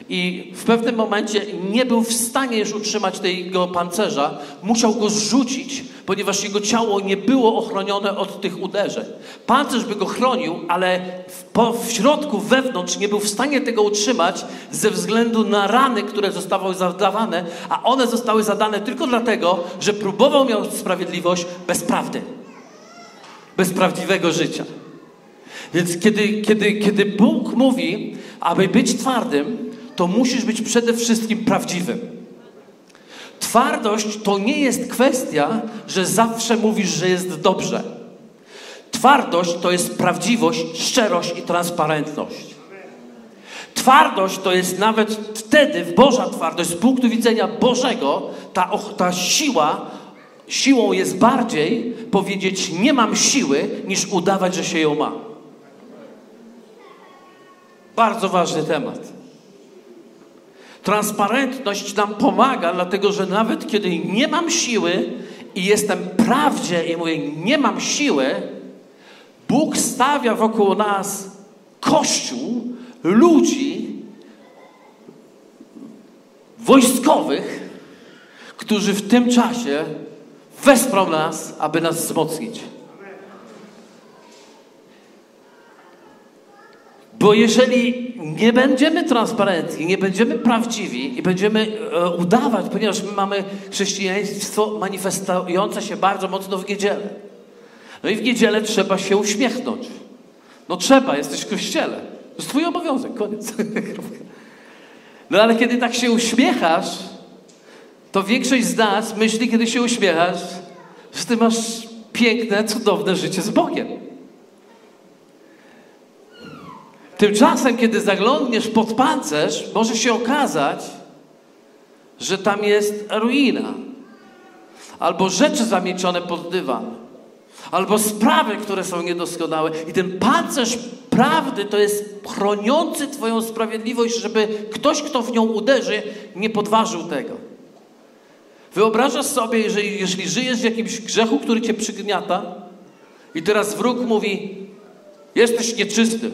i w pewnym momencie nie był w stanie już utrzymać tego pancerza, musiał go zrzucić, ponieważ jego ciało nie było ochronione od tych uderzeń. Pancerz by go chronił, ale w, po, w środku, wewnątrz nie był w stanie tego utrzymać ze względu na rany, które zostały zadawane, a one zostały zadane tylko dlatego, że próbował mieć sprawiedliwość bez prawdy, bez prawdziwego życia. Więc kiedy, kiedy, kiedy Bóg mówi, aby być twardym, to musisz być przede wszystkim prawdziwym. Twardość to nie jest kwestia, że zawsze mówisz, że jest dobrze. Twardość to jest prawdziwość, szczerość i transparentność. Twardość to jest nawet wtedy, Boża twardość, z punktu widzenia Bożego, ta, ta siła, siłą jest bardziej powiedzieć nie mam siły, niż udawać, że się ją ma. Bardzo ważny temat. Transparentność nam pomaga, dlatego że nawet kiedy nie mam siły i jestem prawdzie i mówię, nie mam siły, Bóg stawia wokół nas kościół, ludzi wojskowych, którzy w tym czasie wesprą nas, aby nas wzmocnić. Bo jeżeli nie będziemy transparentni, nie będziemy prawdziwi i będziemy e, udawać, ponieważ my mamy chrześcijaństwo manifestujące się bardzo mocno w niedzielę. No i w niedzielę trzeba się uśmiechnąć. No trzeba, jesteś w kościele. To jest twój obowiązek, koniec. [LAUGHS] No ale kiedy tak się uśmiechasz, to większość z nas myśli, kiedy się uśmiechasz, że ty masz piękne, cudowne życie z Bogiem. Tymczasem, kiedy zaglądniesz pod pancerz, może się okazać, że tam jest ruina, albo rzeczy zamiecione pod dywan, albo sprawy, które są niedoskonałe. I ten pancerz prawdy to jest chroniący Twoją sprawiedliwość, żeby ktoś, kto w nią uderzy, nie podważył tego. Wyobrażasz sobie, jeżeli, jeżeli żyjesz w jakimś grzechu, który cię przygniata, i teraz wróg mówi: Jesteś nieczysty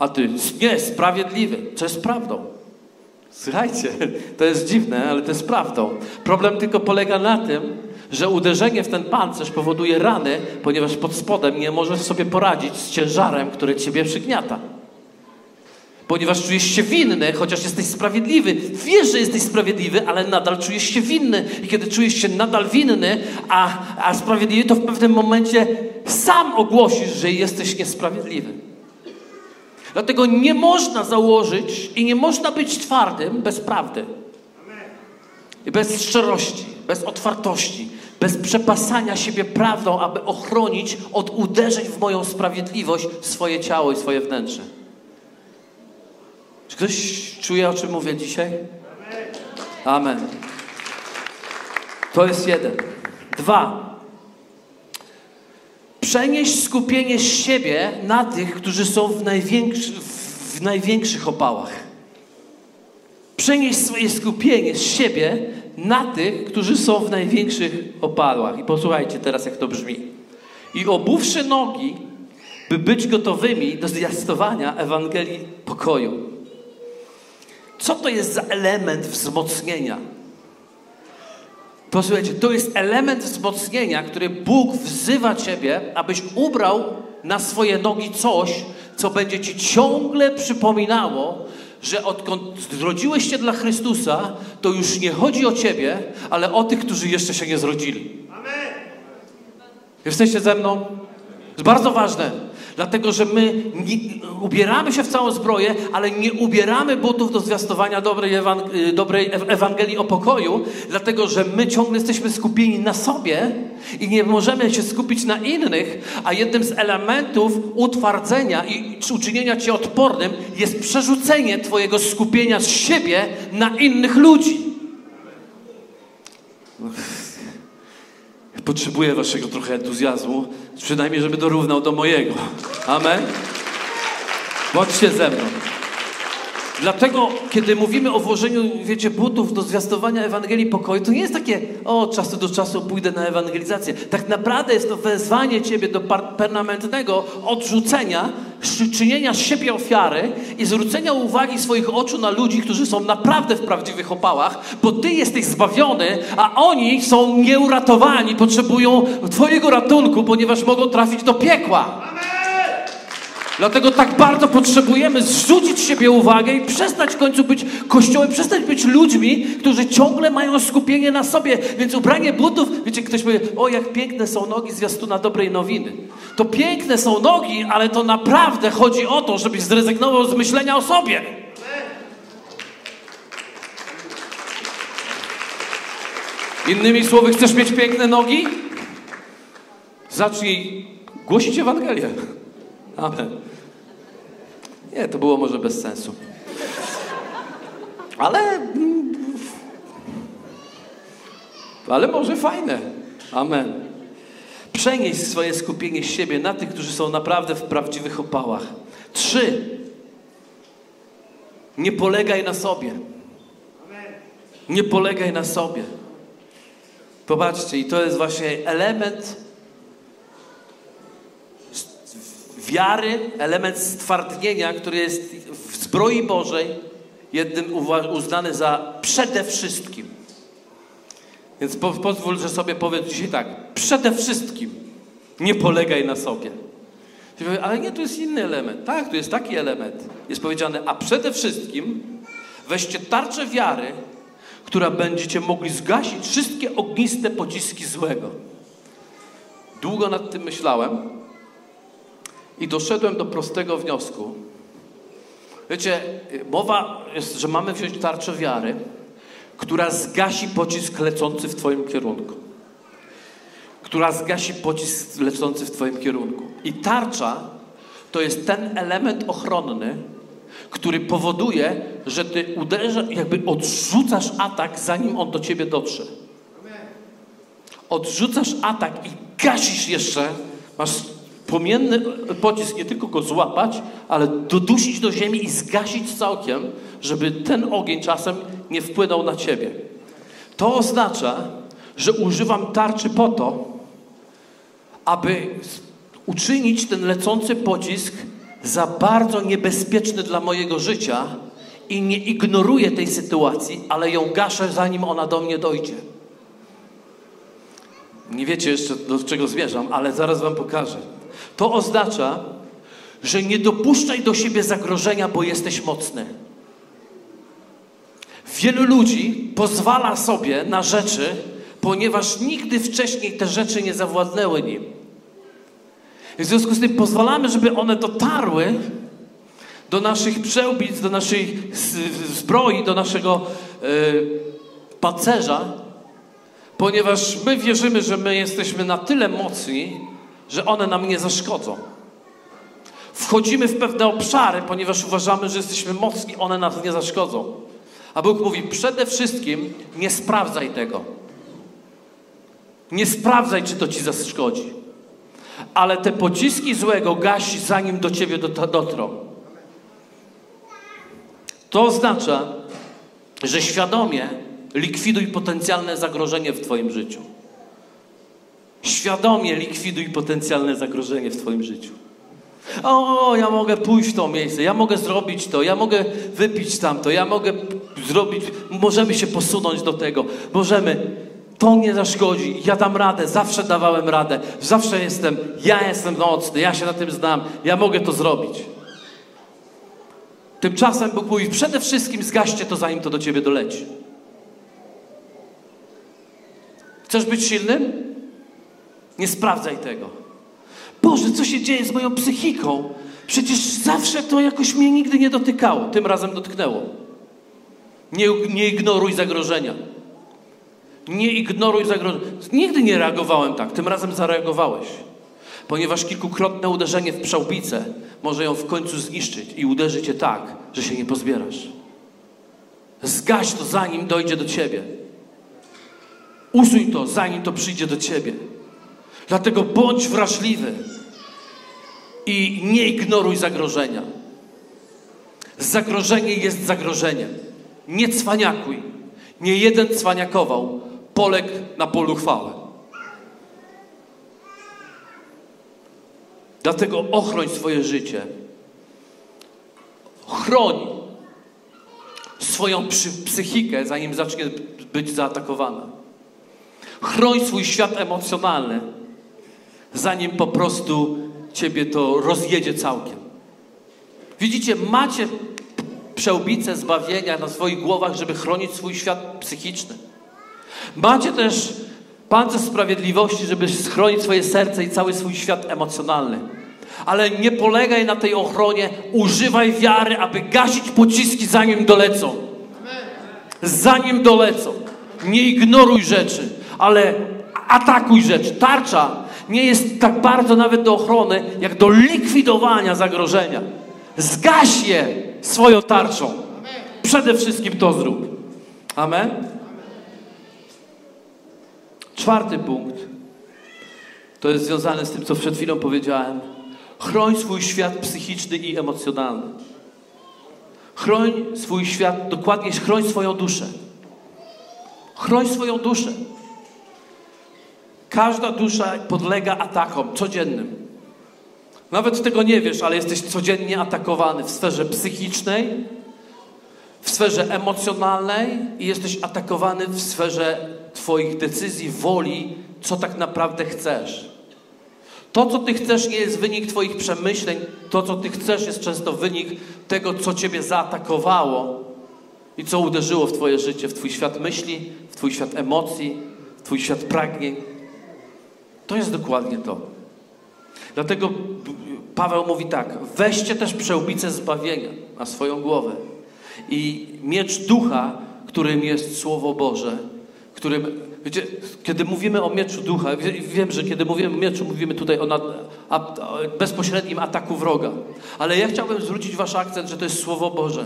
a ty nie, sprawiedliwy, co jest prawdą. Słuchajcie, to jest dziwne, ale to jest prawdą. Problem tylko polega na tym, że uderzenie w ten pancerz powoduje rany, ponieważ pod spodem nie możesz sobie poradzić z ciężarem, który ciebie przygniata. Ponieważ czujesz się winny, chociaż jesteś sprawiedliwy. Wiesz, że jesteś sprawiedliwy, ale nadal czujesz się winny. I kiedy czujesz się nadal winny, a, a sprawiedliwy, to w pewnym momencie sam ogłosisz, że jesteś niesprawiedliwy. Dlatego nie można założyć i nie można być twardym bez prawdy. Bez szczerości, bez otwartości, bez przepasania siebie prawdą, aby ochronić od uderzeń w moją sprawiedliwość swoje ciało i swoje wnętrze. Czy ktoś czuje, o czym mówię dzisiaj? Amen. To jest jeden. Dwa. Przenieść skupienie z siebie na tych, którzy są w, największy, w największych opałach. Przenieść swoje skupienie z siebie na tych, którzy są w największych opałach. I posłuchajcie teraz, jak to brzmi. I obuwszy nogi, by być gotowymi do zwiastowania Ewangelii pokoju. Co to jest za element wzmocnienia? Posłuchajcie, to jest element wzmocnienia, który Bóg wzywa Ciebie, abyś ubrał na swoje nogi coś, co będzie Ci ciągle przypominało, że odkąd zrodziłeś się dla Chrystusa, to już nie chodzi o Ciebie, ale o tych, którzy jeszcze się nie zrodzili. Amen. Jesteście ze mną? To jest bardzo ważne. Dlatego, że my nie, ubieramy się w całą zbroję, ale nie ubieramy butów do zwiastowania dobrej, ewang- dobrej Ewangelii o pokoju, dlatego, że my ciągle jesteśmy skupieni na sobie i nie możemy się skupić na innych, a jednym z elementów utwardzenia i uczynienia cię odpornym jest przerzucenie twojego skupienia z siebie na innych ludzi. Potrzebuję waszego trochę entuzjazmu, przynajmniej żeby dorównał do mojego. Amen. Bądźcie ze mną. Dlatego, kiedy mówimy o włożeniu, wiecie, butów do zwiastowania Ewangelii pokoju, to nie jest takie, o, czasu do czasu pójdę na ewangelizację. Tak naprawdę jest to wezwanie ciebie do permanentnego odrzucenia, czynienia siebie ofiary i zwrócenia uwagi swoich oczu na ludzi, którzy są naprawdę w prawdziwych opałach, bo ty jesteś zbawiony, a oni są nieuratowani, potrzebują twojego ratunku, ponieważ mogą trafić do piekła. Dlatego tak bardzo potrzebujemy zrzucić siebie uwagę i przestać w końcu być kościołem, przestać być ludźmi, którzy ciągle mają skupienie na sobie. Więc ubranie butów, wiecie, ktoś powie, o jak piękne są nogi zwiastuna dobrej nowiny. To piękne są nogi, ale to naprawdę chodzi o to, żebyś zrezygnował z myślenia o sobie. Innymi słowy, chcesz mieć piękne nogi? Zacznij głosić Ewangelię. Amen. Nie, to było może bez sensu. Ale. Ale może fajne. Amen. Przenieś swoje skupienie z siebie na tych, którzy są naprawdę w prawdziwych opałach. Trzy. Nie polegaj na sobie. Nie polegaj na sobie. Popatrzcie, i to jest właśnie element wiary, element stwardnienia, który jest w zbroi Bożej jednym uznany za przede wszystkim. Więc po, pozwól, że sobie powiem dzisiaj tak. Przede wszystkim nie polegaj na sobie. Ale nie, tu jest inny element. Tak, tu jest taki element. Jest powiedziane, a przede wszystkim weźcie tarczę wiary, która będziecie mogli zgasić wszystkie ogniste pociski złego. Długo nad tym myślałem. I doszedłem do prostego wniosku. Wiecie, mowa jest, że mamy wziąć tarczę wiary, która zgasi pocisk lecący w Twoim kierunku. Która zgasi pocisk lecący w Twoim kierunku. I tarcza to jest ten element ochronny, który powoduje, że Ty uderzasz, jakby odrzucasz atak, zanim on do Ciebie dotrze. Odrzucasz atak i gasisz jeszcze, masz płomienny pocisk nie tylko go złapać, ale dodusić do ziemi i zgasić całkiem, żeby ten ogień czasem nie wpłynął na ciebie. To oznacza, że używam tarczy po to, aby uczynić ten lecący pocisk za bardzo niebezpieczny dla mojego życia i nie ignoruję tej sytuacji, ale ją gaszę, zanim ona do mnie dojdzie. Nie wiecie jeszcze, do czego zmierzam, ale zaraz wam pokażę. To oznacza, że nie dopuszczaj do siebie zagrożenia, bo jesteś mocny. Wielu ludzi pozwala sobie na rzeczy, ponieważ nigdy wcześniej te rzeczy nie zawładnęły nim. W związku z tym pozwalamy, żeby one dotarły do naszych przełbic, do naszej zbroi, do naszego yy, pancerza, ponieważ my wierzymy, że my jesteśmy na tyle mocni, że one nam nie zaszkodzą. Wchodzimy w pewne obszary, ponieważ uważamy, że jesteśmy mocni, one nam nie zaszkodzą. A Bóg mówi: przede wszystkim nie sprawdzaj tego. Nie sprawdzaj, czy to ci zaszkodzi. Ale te pociski złego gasi, zanim do ciebie dotrą. To oznacza, że świadomie likwiduj potencjalne zagrożenie w Twoim życiu. Świadomie likwiduj potencjalne zagrożenie w Twoim życiu. O, ja mogę pójść w to miejsce, ja mogę zrobić to, ja mogę wypić tamto, ja mogę zrobić, możemy się posunąć do tego, możemy. To nie zaszkodzi, ja dam radę, zawsze dawałem radę, zawsze jestem, ja jestem nocny, ja się na tym znam, ja mogę to zrobić. Tymczasem Bóg mówi, przede wszystkim zgaście to, zanim to do ciebie doleci. Chcesz być silnym? Nie sprawdzaj tego. Boże, co się dzieje z moją psychiką? Przecież zawsze to jakoś mnie nigdy nie dotykało. Tym razem dotknęło. Nie, nie ignoruj zagrożenia. Nie ignoruj zagrożenia. Nigdy nie reagowałem tak. Tym razem zareagowałeś. Ponieważ kilkukrotne uderzenie w przałbicę może ją w końcu zniszczyć i uderzy cię tak, że się nie pozbierasz. Zgaś to, zanim dojdzie do ciebie. Usuń to, zanim to przyjdzie do ciebie. Dlatego bądź wrażliwy i nie ignoruj zagrożenia. Zagrożenie jest zagrożeniem. Nie cwaniakuj. Nie jeden cwaniakował, poległ na polu chwały. Dlatego ochroń swoje życie. Chroń swoją psychikę, zanim zacznie być zaatakowana. Chroń swój świat emocjonalny, zanim po prostu ciebie to rozjedzie całkiem. Widzicie, macie przełbicę zbawienia na swoich głowach, żeby chronić swój świat psychiczny. Macie też pancerz sprawiedliwości, żeby schronić swoje serce i cały swój świat emocjonalny. Ale nie polegaj na tej ochronie, używaj wiary, aby gasić pociski, zanim dolecą. Zanim dolecą. Nie ignoruj rzeczy, ale atakuj rzeczy. Tarcza nie jest tak bardzo nawet do ochrony, jak do likwidowania zagrożenia. Zgaś je swoją tarczą. Przede wszystkim to zrób. Amen? Czwarty punkt. To jest związane z tym, co przed chwilą powiedziałem. Chroń swój świat psychiczny i emocjonalny. Chroń swój świat, dokładnie chroń swoją duszę. Chroń swoją duszę. Każda dusza podlega atakom codziennym. Nawet tego nie wiesz, ale jesteś codziennie atakowany w sferze psychicznej, w sferze emocjonalnej i jesteś atakowany w sferze Twoich decyzji, woli, co tak naprawdę chcesz. To, co Ty chcesz, nie jest wynik Twoich przemyśleń. To, co Ty chcesz, jest często wynik tego, co Ciebie zaatakowało i co uderzyło w Twoje życie, w Twój świat myśli, w Twój świat emocji, w Twój świat pragnień. To jest dokładnie to. Dlatego Paweł mówi tak: weźcie też przełbicę zbawienia na swoją głowę i miecz ducha, którym jest Słowo Boże, którym, wiecie, kiedy mówimy o mieczu ducha, wiem, że kiedy mówimy o mieczu, mówimy tutaj o nad, a, bezpośrednim ataku wroga, ale ja chciałbym zwrócić wasz akcent, że to jest Słowo Boże.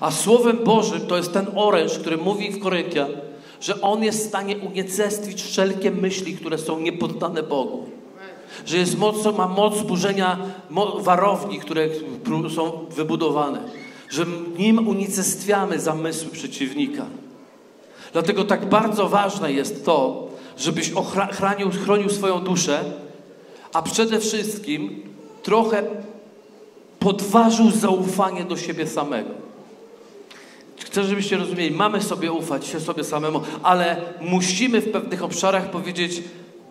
A Słowem Bożym to jest ten oręż, który mówi w Koryntia, że on jest w stanie unicestwić wszelkie myśli, które są niepoddane Bogu że jest moc, ma moc burzenia warowni, które są wybudowane, że nim unicestwiamy zamysły przeciwnika. Dlatego tak bardzo ważne jest to, żebyś ochranił, chronił swoją duszę, a przede wszystkim trochę podważył zaufanie do siebie samego. Chcę, żebyście rozumieli, mamy sobie ufać się sobie samemu, ale musimy w pewnych obszarach powiedzieć: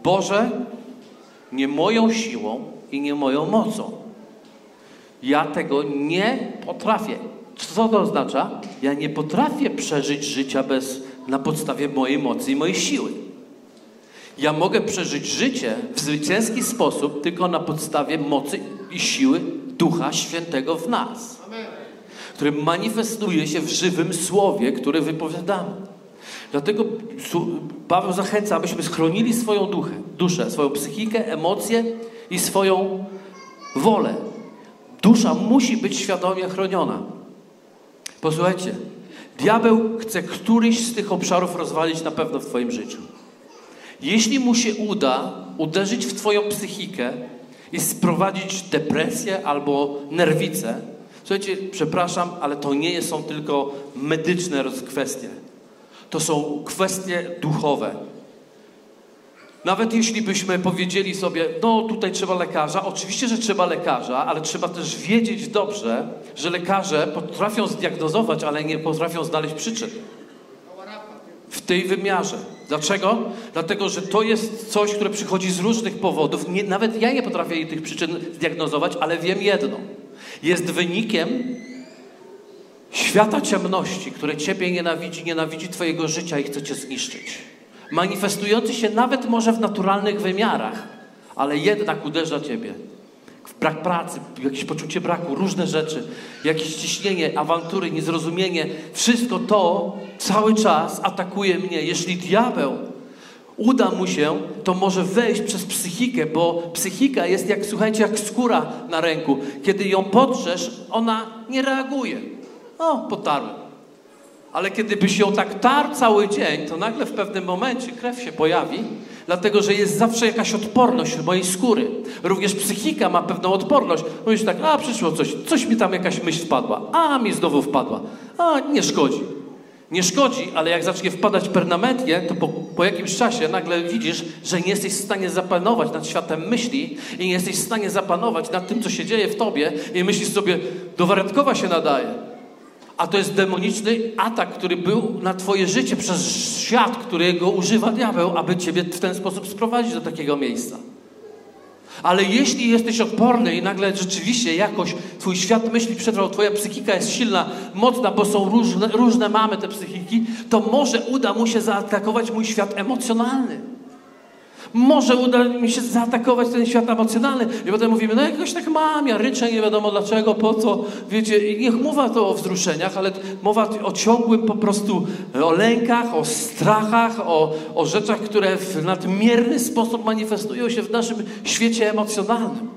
Boże, nie moją siłą i nie moją mocą. Ja tego nie potrafię. Co to oznacza? Ja nie potrafię przeżyć życia bez, na podstawie mojej mocy i mojej siły. Ja mogę przeżyć życie w zwycięski sposób tylko na podstawie mocy i siły Ducha Świętego w nas, który manifestuje się w żywym słowie, które wypowiadamy. Dlatego Paweł zachęca, abyśmy schronili swoją duchę, duszę, swoją psychikę, emocje i swoją wolę. Dusza musi być świadomie chroniona. Posłuchajcie, diabeł chce któryś z tych obszarów rozwalić na pewno w Twoim życiu. Jeśli mu się uda uderzyć w Twoją psychikę i sprowadzić depresję albo nerwicę, słuchajcie, przepraszam, ale to nie są tylko medyczne kwestie. To są kwestie duchowe. Nawet jeśli byśmy powiedzieli sobie, no tutaj trzeba lekarza, oczywiście, że trzeba lekarza, ale trzeba też wiedzieć dobrze, że lekarze potrafią zdiagnozować, ale nie potrafią znaleźć przyczyn. W tej wymiarze. Dlaczego? Dlatego, że to jest coś, które przychodzi z różnych powodów. Nie, nawet ja nie potrafię tych przyczyn zdiagnozować, ale wiem jedno. Jest wynikiem świata ciemności, które Ciebie nienawidzi, nienawidzi Twojego życia i chce Cię zniszczyć. Manifestujący się nawet może w naturalnych wymiarach, ale jednak uderza ciebie. Brak pracy, jakieś poczucie braku, różne rzeczy, jakieś ciśnienie, awantury, niezrozumienie. Wszystko to cały czas atakuje mnie. Jeśli diabeł uda mu się, to może wejść przez psychikę, bo psychika jest jak, słuchajcie, jak skóra na ręku. Kiedy ją potrzesz, ona nie reaguje. O, potarłem. Ale kiedy byś ją tak tarł cały dzień, to nagle w pewnym momencie krew się pojawi, dlatego że jest zawsze jakaś odporność mojej skóry. Również psychika ma pewną odporność. Mówisz tak, a przyszło coś, coś mi tam jakaś myśl wpadła, a mi znowu wpadła, a nie szkodzi. Nie szkodzi, ale jak zacznie wpadać permanentnie, to po, po, jakimś czasie nagle widzisz, że nie jesteś w stanie zapanować nad światem myśli i nie jesteś w stanie zapanować nad tym, co się dzieje w tobie i myślisz sobie, do wariatkowa się nadaje. A to jest demoniczny atak, który był na twoje życie przez świat, którego używa diabeł, aby ciebie w ten sposób sprowadzić do takiego miejsca. Ale jeśli jesteś odporny i nagle rzeczywiście jakoś twój świat myśli przetrwał, twoja psychika jest silna, mocna, bo są różne, różne mamy te psychiki, to może uda mu się zaatakować mój świat emocjonalny. Może uda mi się zaatakować ten świat emocjonalny. I potem mówimy, no jakoś tak mam, ja ryczę, nie wiadomo dlaczego, po co. Wiecie, niech mowa to o wzruszeniach, ale mowa o ciągłym po prostu, o lękach, o strachach, o, o rzeczach, które w nadmierny sposób manifestują się w naszym świecie emocjonalnym.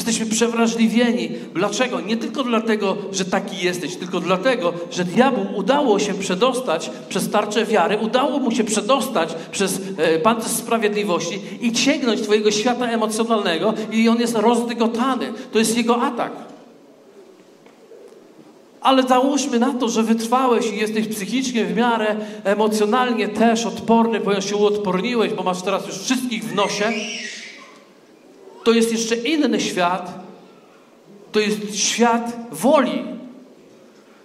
Jesteśmy przewrażliwieni. Dlaczego? Nie tylko dlatego, że taki jesteś, tylko dlatego, że diabłu udało się przedostać przez tarczę wiary, udało mu się przedostać przez e, pancerz sprawiedliwości i sięgnąć Twojego świata emocjonalnego i on jest rozdygotany. To jest jego atak. Ale załóżmy na to, że wytrwałeś i jesteś psychicznie w miarę, emocjonalnie też odporny, ponieważ się uodporniłeś, bo masz teraz już wszystkich w nosie to jest jeszcze inny świat. To jest świat woli,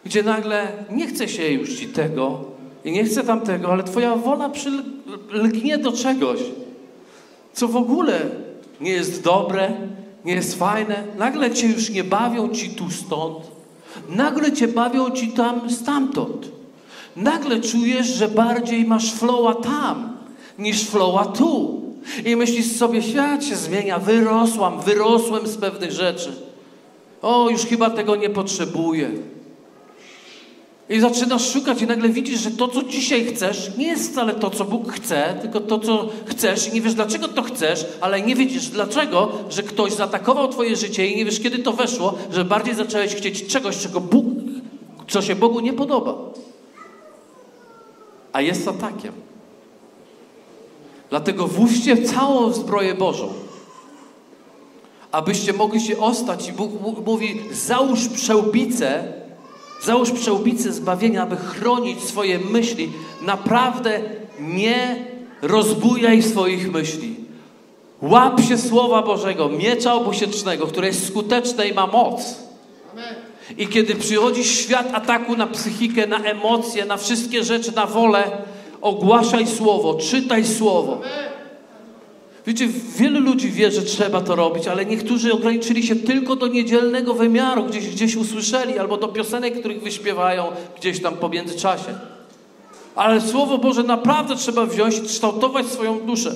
gdzie nagle nie chce się już ci tego i nie chce tamtego, ale twoja wola przylgnie do czegoś, co w ogóle nie jest dobre, nie jest fajne. Nagle cię już nie bawią ci tu stąd. Nagle cię bawią ci tam stamtąd. Nagle czujesz, że bardziej masz flowa tam niż flowa tu. I myślisz sobie, świat się zmienia, wyrosłam, wyrosłem z pewnych rzeczy. O, już chyba tego nie potrzebuję. I zaczynasz szukać i nagle widzisz, że to, co dzisiaj chcesz, nie jest wcale to, co Bóg chce, tylko to, co chcesz i nie wiesz, dlaczego to chcesz, ale nie widzisz dlaczego, że ktoś zaatakował twoje życie i nie wiesz, kiedy to weszło, że bardziej zacząłeś chcieć czegoś, czego Bóg, co się Bogu nie podoba. A jest atakiem. Dlatego włóżcie całą zbroję Bożą, abyście mogli się ostać. I Bóg mówi, załóż przełbicę, załóż przełbicę zbawienia, aby chronić swoje myśli. Naprawdę nie rozbujaj swoich myśli. Łap się Słowa Bożego, miecza obusiecznego, które jest skuteczne i ma moc. I kiedy przychodzi świat ataku na psychikę, na emocje, na wszystkie rzeczy, na wolę, ogłaszaj słowo, czytaj słowo. Wiecie, wielu ludzi wie, że trzeba to robić, ale niektórzy ograniczyli się tylko do niedzielnego wymiaru, gdzieś, gdzieś usłyszeli, albo do piosenek, których wyśpiewają gdzieś tam po międzyczasie. Ale Słowo Boże naprawdę trzeba wziąć i kształtować swoją duszę.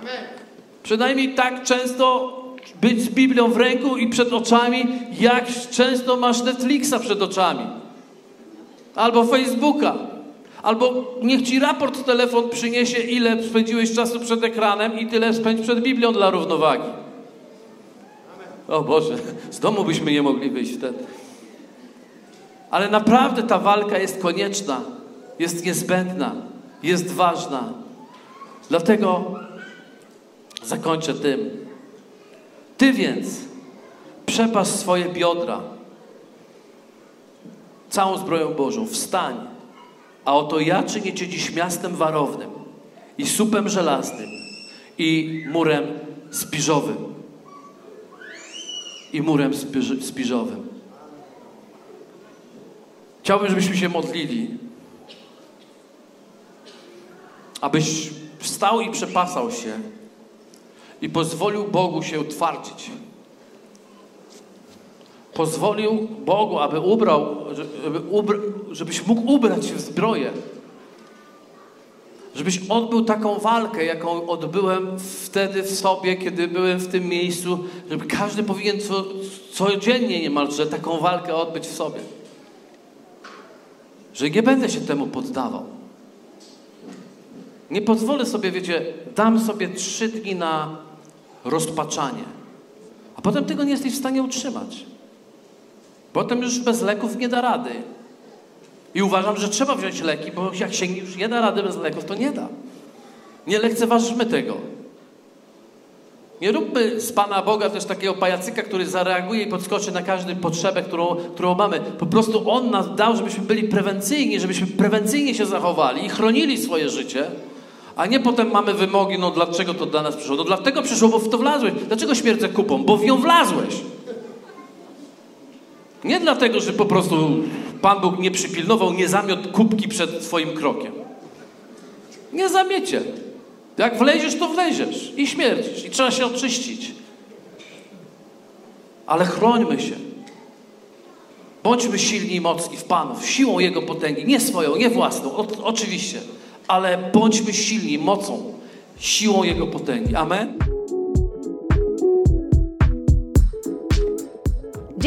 Amen. Przynajmniej tak często być z Biblią w ręku i przed oczami, jak często masz Netflixa przed oczami. Albo Facebooka. Albo niech ci raport telefon przyniesie, ile spędziłeś czasu przed ekranem i tyle spędź przed Biblią dla równowagi. O Boże, z domu byśmy nie mogli wyjść wtedy. Ale naprawdę ta walka jest konieczna, jest niezbędna, jest ważna. Dlatego zakończę tym. Ty więc przepasz swoje biodra całą zbroją Bożą. Wstań a oto ja czynię cię dziś miastem warownym i supem żelaznym i murem spiżowym. I murem spiżowym. Chciałbym, żebyśmy się modlili, abyś wstał i przepasał się i pozwolił Bogu się utwardzić pozwolił Bogu, aby ubrał, żeby ubr żebyś mógł ubrać się w zbroję. Żebyś odbył taką walkę, jaką odbyłem wtedy w sobie, kiedy byłem w tym miejscu, żeby każdy powinien co, codziennie niemalże taką walkę odbyć w sobie. Że nie będę się temu poddawał. Nie pozwolę sobie, wiecie, dam sobie trzy dni na rozpaczanie. A potem tego nie jesteś w stanie utrzymać. Potem już bez leków nie da rady. I uważam, że trzeba wziąć leki, bo jak się już nie da rady bez leków, to nie da. Nie lekceważmy tego. Nie róbmy z Pana Boga też takiego pajacyka, który zareaguje i podskoczy na każdą potrzebę, którą, którą mamy. Po prostu On nas dał, żebyśmy byli prewencyjni, żebyśmy prewencyjnie się zachowali i chronili swoje życie, a nie potem mamy wymogi, no dlaczego to dla nas przyszło? No dlatego przyszło, bo w to wlazłeś. Dlaczego śmierdzę kupą? Bo w nią wlazłeś. Nie dlatego, że po prostu Pan Bóg nie przypilnował, nie zamiot kubki przed Twoim krokiem. Nie zamiecie. Jak wleziesz, to wleziesz i śmierdzisz i trzeba się oczyścić. Ale chrońmy się. Bądźmy silni i mocni w Panu, siłą Jego potęgi, nie swoją, nie własną, o, oczywiście, ale bądźmy silni mocą, siłą Jego potęgi. Amen.